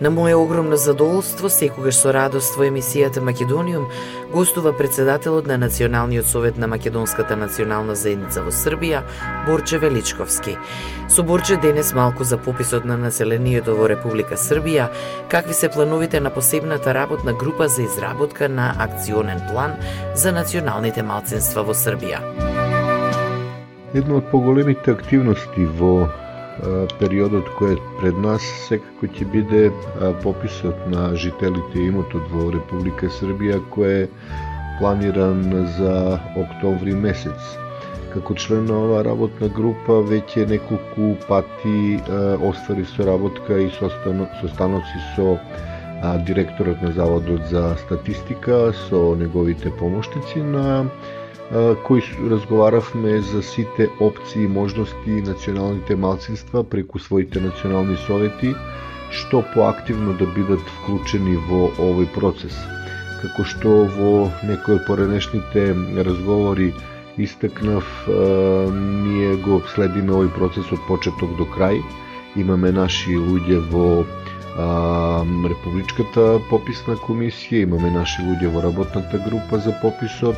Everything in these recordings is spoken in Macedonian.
На моје огромно задоволство, секогаш со радост во емисијата Македониум, гостува председателот на Националниот совет на Македонската национална заедница во Србија, Борче Величковски. Со Борче денес малку за пописот на населението во Република Србија, какви се плановите на посебната работна група за изработка на акционен план за националните малцинства во Србија. Една од поголемите активности во периодот кој е пред нас секако ќе биде пописот на жителите и имотот во Република Србија кој е планиран за октомври месец. Како член на оваа работна група веќе неколку пати оствари соработка и состаноци со директорот на Заводот за статистика, со неговите помоштици на кој разговаравме за сите опции и можности националните малцинства преку своите национални совети, што поактивно да бидат вклучени во овој процес. Како што во некои од поранешните разговори истакнав, ние го следиме овој процес од почеток до крај. Имаме наши луѓе во Републичката пописна комисија, имаме наши луѓе во работната група за пописот,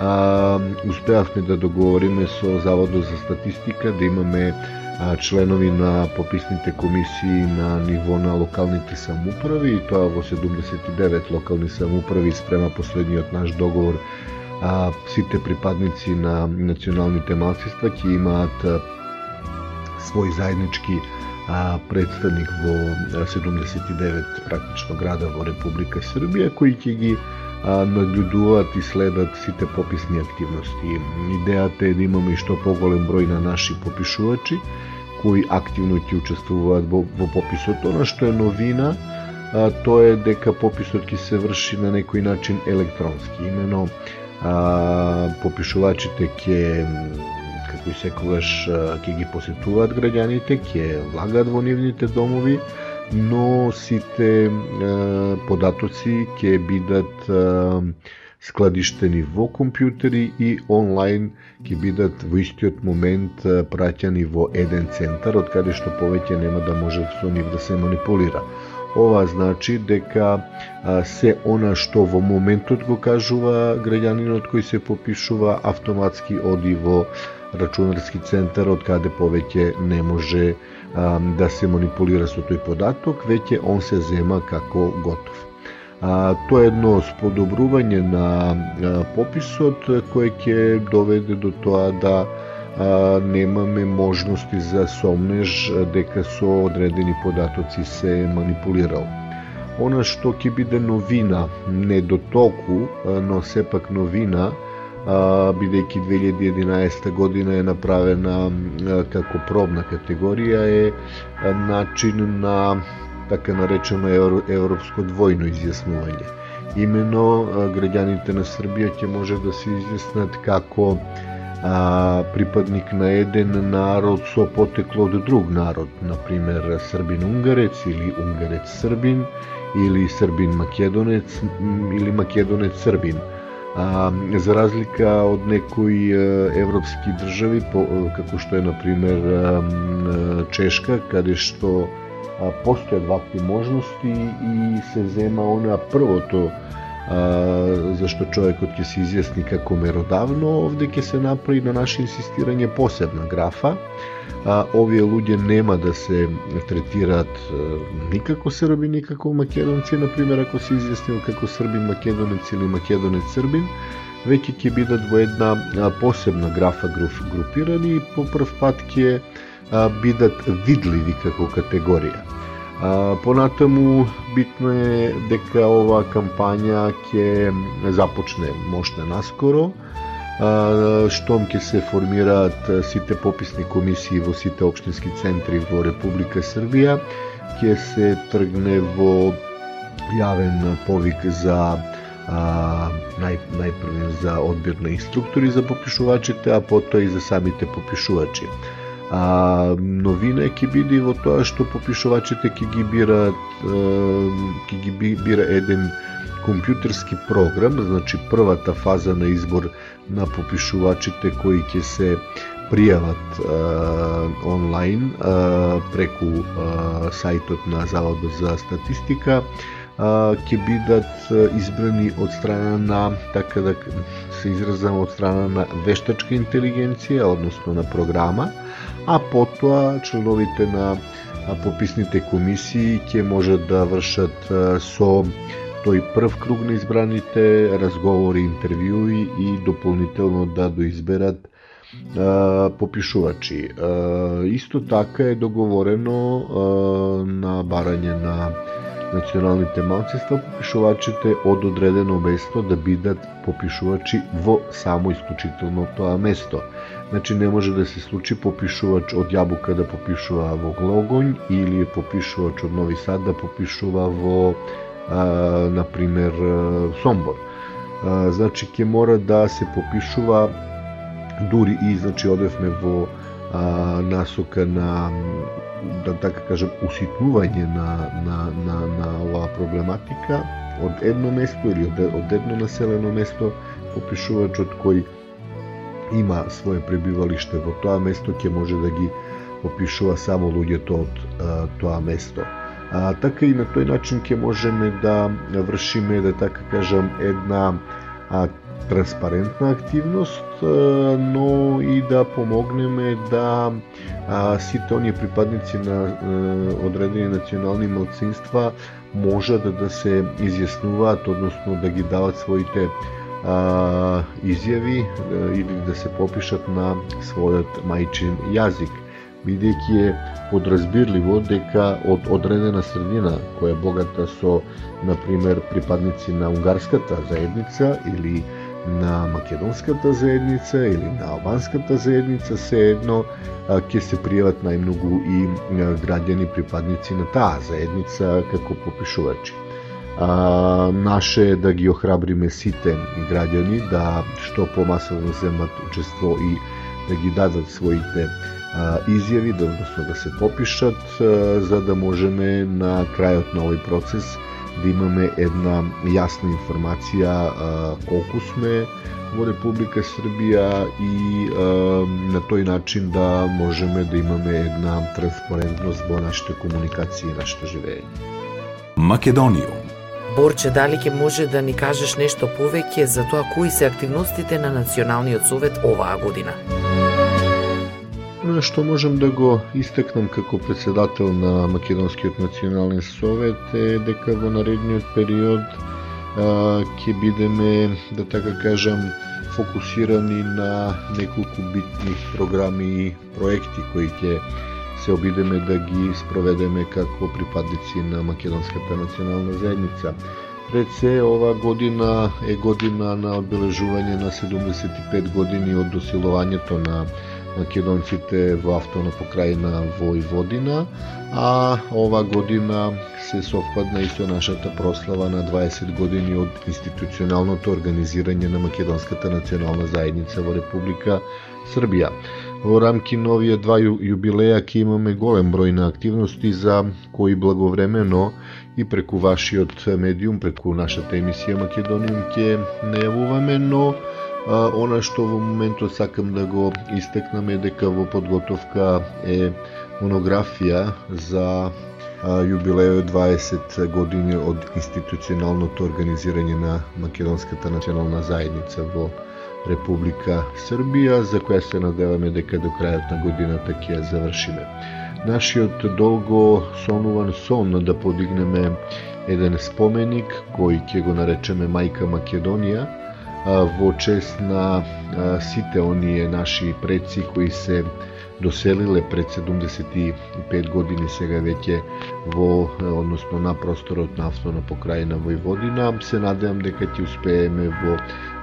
а, успеавме да договориме со Заводот за статистика да имаме а, членови на пописните комисии на ниво на локалните самоуправи и тоа во 79 локални самоуправи спрема последниот наш договор. А, сите припадници на националните малцинства ќе имаат а, свој заеднички а, представник во 79 практично града во Република Србија кои ќе ги нагледуваат и следат сите пописни активности. Идејата е да имаме и што поголем број на наши попишувачи кои активно ќе учествуваат во, во пописот. Она што е новина, а, тоа е дека пописот ќе се врши на некој начин електронски. Имено а, попишувачите ќе како и секогаш ќе ги посетуваат граѓаните, ќе влагаат во нивните домови, но сите е, податоци ќе бидат е, складиштени во компјутери и онлайн ќе бидат во истиот момент праќани во еден центар од каде што повеќе нема да може со нив да се манипулира. Ова значи дека а, се она што во моментот го кажува граѓанинот кој се попишува автоматски оди во рачунарски центар од каде повеќе не може да се манипулира со тој податок, веќе он се зема како готов. А, тоа е едно сподобрување на а, пописот кое ќе доведе до тоа да а, немаме можности за сомнеж дека со одредени податоци се манипулирал. Она што ќе биде новина, не до толку, но сепак новина, бидејќи 2011 година е направена како пробна категорија е начин на така наречено европско двојно изјаснување. Имено граѓаните на Србија ќе може да се изјаснат како а, припадник на еден народ со потекло од друг народ, на пример Србин-Унгарец или Унгарец-Србин или Србин-Македонец или Македонец-Србин а, за разлика од некои европски држави, по, како што е, на пример, Чешка, каде што постојат вакви можности и се зема она првото а, зашто човекот ќе се изјасни како меродавно, овде ќе се направи на наше инсистирање посебна графа. А, овие луѓе нема да се третираат никако срби, никако македонци, например, ако се изјаснил како србин македонец или македонец србин, веќе ќе бидат во една посебна графа групирани и по прв пат ќе бидат видливи како категорија. Понатаму битно е дека оваа кампања ќе започне мощна наскоро, штом ќе се формираат сите пописни комисии во сите општински центри во Република Србија, ќе се тргне во јавен повик за а, нај, најпрвен за одбир на инструктори за попишувачите, а потоа и за самите попишувачи. А, новина ќе биде во тоа што попишувачите ќе ги бираат ќе ги бира еден компјутерски програм, значи првата фаза на избор на попишувачите кои ќе се пријават а, онлайн а, преку а, сајтот на Заводот за статистика ќе бидат избрани од страна на, така да се изразам, од страна на вештачка интелигенција, односно на програма, а потоа членовите на пописните комисии ќе можат да вршат со тој прв круг на избраните разговори, интервјуи и дополнително да доизберат попишувачи. Исто така е договорено на барање на националните малцинства попишувачите од одредено место да бидат попишувачи во само исклучително тоа место. Значи не може да се случи попишувач од Јабука да попишува во Глогонј или попишувач од Нови Сад да попишува во а, например Сомбор. А, значи ќе мора да се попишува дури и значи одевме во а, насока на да така кажам уситнување на на на на оваа проблематика од едно место или од, од едно населено место попишувачот кој има свое пребивалиште во тоа место, ќе може да ги попишува само луѓето од а, тоа место. А, така и на тој начин ќе можеме да вршиме, да така кажам, една а, транспарентна активност, но и да помогнеме да сите оние припадници на одредени национални малцинства можат да, да, се изјаснуваат, односно да ги дават своите а, изјави или да се попишат на својот мајчин јазик, бидејќи е подразбирливо дека од одредена средина која е богата со, например, припадници на унгарската заедница или на македонската заедница или на албанската заедница, се едно ќе се пријават најмногу и граѓани припадници на таа заедница како попишувачи. А, наше е да ги охрабриме сите граѓани да што помасовно земат учество и да ги дадат своите а, изјави, да, односно да се попишат, а, за да можеме на крајот на овој процес да имаме една јасна информација а, колку сме во Република Србија и а, на тој начин да можеме да имаме една транспарентност во нашите комуникации и нашето живење. Македонијум Борче, дали ќе може да ни кажеш нешто повеќе за тоа кои се активностите на Националниот совет оваа година? Што можем да го истакнам како председател на Македонскиот национален совет е дека во наредниот период ќе бидеме, да така кажам, фокусирани на неколку битни програми и проекти кои ќе се обидеме да ги спроведеме како припадници на Македонската национална заедница. Пред се, ова година е година на обележување на 75 години од досилувањето на македонците во автона покрајна Војводина, а ова година се совпадна и со нашата прослава на 20 години од институционалното организирање на Македонската национална заедница во Република Србија. Во рамки на овие два јубилеја ќе имаме голем број на активности за кои благовремено и преку вашиот медиум, преку нашата емисија Македониум ќе најавуваме, но а, она што во моментот сакам да го истекнам е дека во подготовка е монографија за јубилејот 20 години од институционалното организирање на Македонската национална заедница во Република Србија, за која се надеваме дека до крајот на годината ќе ја завршиме. Нашиот долго сонуван сон да подигнеме еден споменик кој ќе го наречеме Мајка Македонија во чест на сите оние наши предци кои се доселиле пред 75 години сега веќе во односно на просторот на автона покрајна Војводина се надевам дека ќе успееме во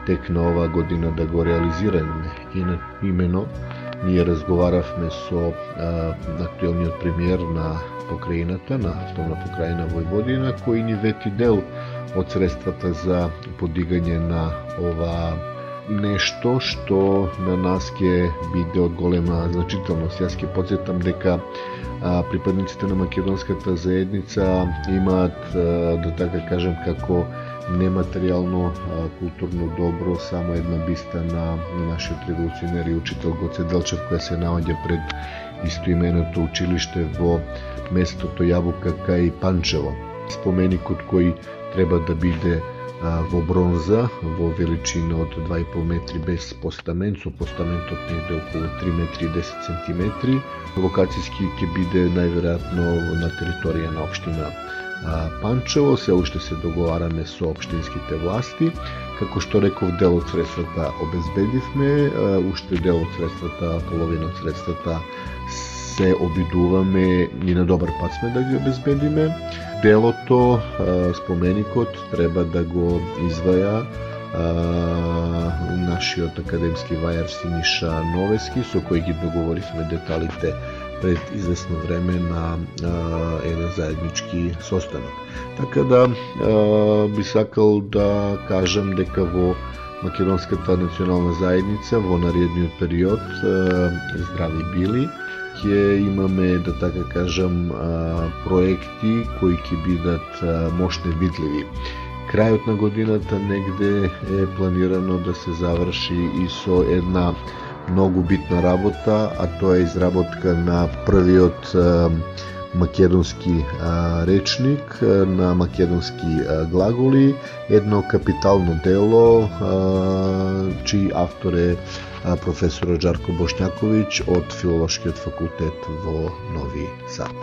тек на оваа година да го реализираме. И на имено ние разговаравме со а, актуелниот премиер на покрајината на автона покрајна Војводина кој ни вети дел од средствата за подигање на ова нешто што на нас ќе биде од голема значителност. Јас ќе подсетам дека а, припадниците на македонската заедница имаат, а, да така кажем, како нематеријално а, културно добро само една биста на нашиот револуционер и учител Гоце Делчев која се наоѓа пред истоименото училиште во местото Јабука кај Панчево. Споменикот кој треба да биде во бронза, во величина од 2,5 метри без постамент, со постаментот негде околу 3 метри и 10 сантиметри. Локацијски ќе биде најверојатно на територија на општина Панчево, се уште се договараме со општинските власти. Како што реков, дел од средствата обезбедивме, уште дел од средствата, половина од средствата се обидуваме и на добар пат сме да ги обезбедиме. Делото, споменикот, треба да го изваја нашиот академски вајар Синиша Новески, со кој ги договоривме деталите пред известно време на еден заеднички состанок. Така да би сакал да кажам дека во Македонската национална заедница во наредниот период здрави били ќе имаме, да така кажам, проекти кои ќе бидат мощни видливи. Крајот на годината негде е планирано да се заврши и со една многу битна работа, а тоа е изработка на првиот македонски а, речник на македонски а, глаголи, едно капитално дело, а, чиј автор е а, професорот Джарко Бошњаковиќ од Филолошкиот факултет во Нови Сад.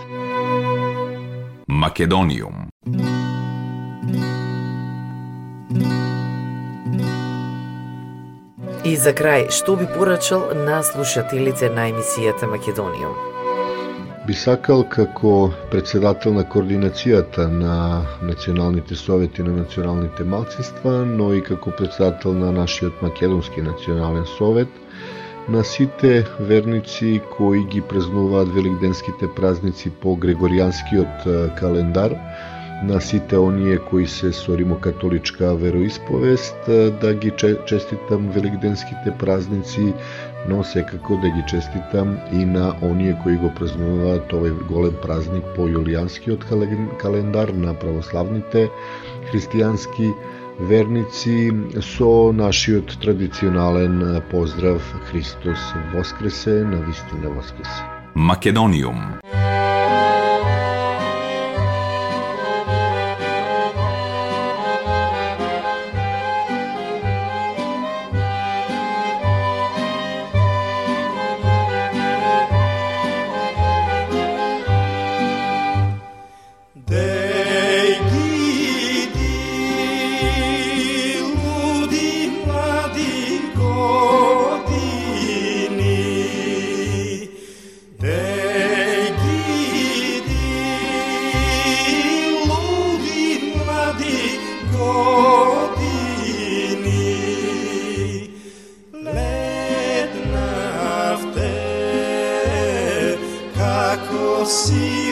Македониум И за крај, што би порачал на слушателите на емисијата Македониум? Би сакал како председател на координацијата на националните совети на националните малцинства, но и како председател на нашиот македонски национален совет, на сите верници кои ги празнуваат великденските празници по грегоријанскиот календар, на сите оние кои се со римокатоличка вероисповест, да ги честитам великденските празници, но секако да ги честитам и на оние кои го празнуваат овој голем празник по јулијанскиот календар на православните христијански верници со нашиот традиционален поздрав Христос воскресе, на вистина воскресе. Македониум se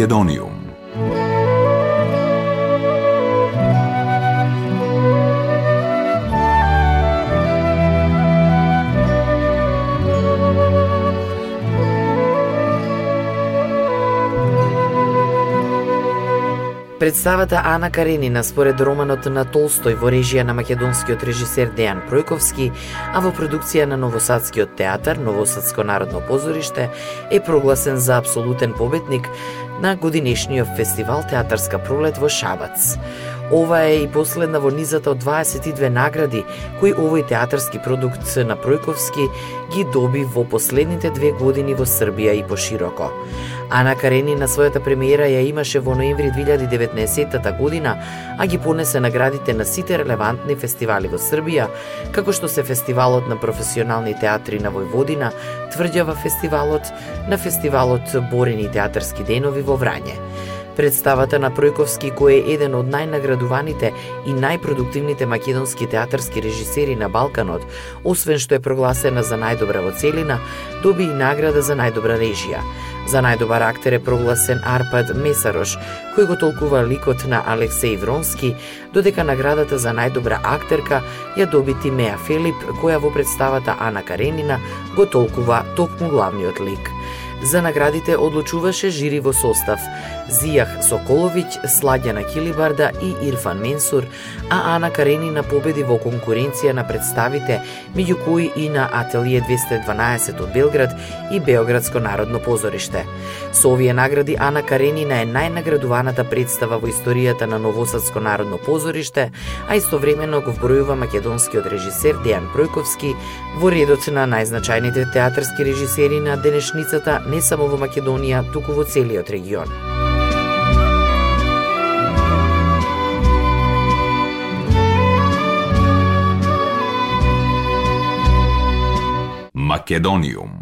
Македониум. Представата Ана Каренина според романот на Толстој во режија на македонскиот режисер Дејан Пројковски, а во продукција на Новосадскиот театар, Новосадско народно позориште, е прогласен за абсолютен победник на годинешниот фестивал Театарска пролет во Шабац. Ова е и последна во низата од 22 награди кои овој театарски продукт на Пројковски ги доби во последните две години во Србија и пошироко. Ана Карени на својата премиера ја имаше во ноември 2019 година, а ги понесе наградите на сите релевантни фестивали во Србија, како што се фестивалот на професионални театри на Војводина, Тврдјава фестивалот, на фестивалот Борени театарски денови во Врање. Представата на Пројковски, кој е еден од најнаградуваните и најпродуктивните македонски театарски режисери на Балканот, освен што е прогласена за најдобра во целина, доби и награда за најдобра режија. За најдобар актер е прогласен Арпад Месарош, кој го толкува ликот на Алексеј Вронски, додека наградата за најдобра актерка ја доби Тимеа Филип, која во представата Ана Каренина го толкува токму главниот лик. За наградите одлучуваше жири во состав Зијах Соколовиќ, Сладјана Килибарда и Ирфан Менсур, а Ана Каренина победи во конкуренција на представите, меѓу кои и на Ателие 212 од Белград и Београдско народно позориште. Со овие награди Ана Каренина е најнаградуваната представа во историјата на Новосадско народно позориште, а истовремено го вбројува македонскиот режисер Дејан Пројковски во редот на најзначајните театарски режисери на денешницата не само во Македонија, туку во целиот регион. Македониум.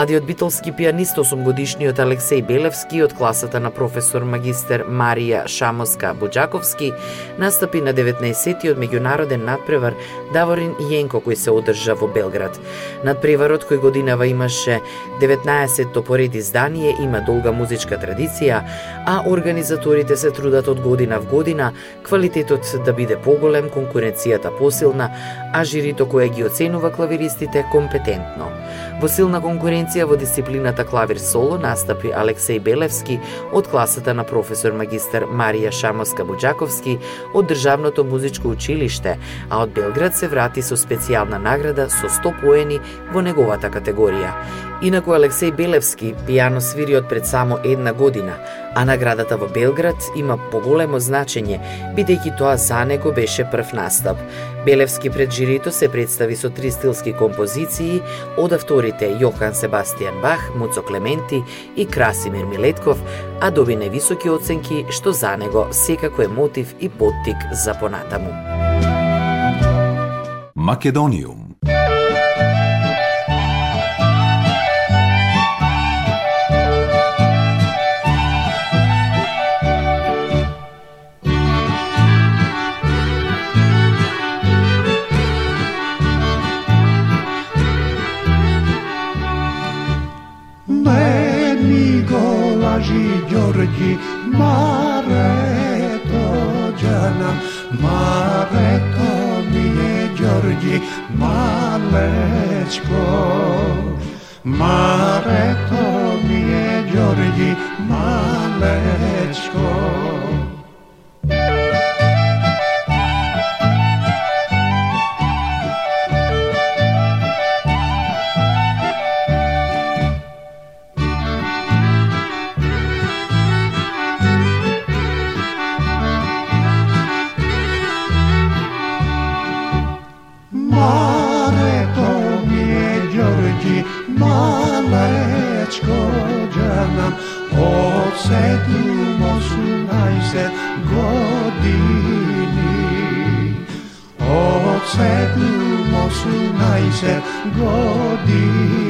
Младиот битолски пианист 8 годишниот Алексеј Белевски од класата на професор магистер Марија Шамоска Буџаковски настапи на 19-тиот меѓународен надпревар Даворин Јенко кој се одржа во Белград. Надпреварот кој годинава имаше 19 поред издание има долга музичка традиција, а организаторите се трудат од година в година квалитетот да биде поголем, конкуренцијата посилна, а жирито кое ги оценува клавиристите компетентно. Во силна конкуренција во дисциплината клавир соло настапи Алексеј Белевски од класата на професор магистер Марија Шамоска Буџаковски од Државното музичко училиште, а од Белград се врати со специјална награда со 100 поени во неговата категорија. Инаку Алексеј Белевски пијано свири од пред само една година, а наградата во Белград има поголемо значење, бидејќи тоа за него беше прв настап. Белевски пред жирито се представи со три стилски композиции од авторите Јохан Себастијан Бах, Муцо Клементи и Красимир Милетков, а доби невисоки оценки што за него секако е мотив и поттик за понатаму. Македониум Georgi, mare to janam, mare to mile Georgi, malečko. Mare to mi je Georgi. δρόμος να είσαι γοντινή Ο ξεπλούμος να είσαι γοντινή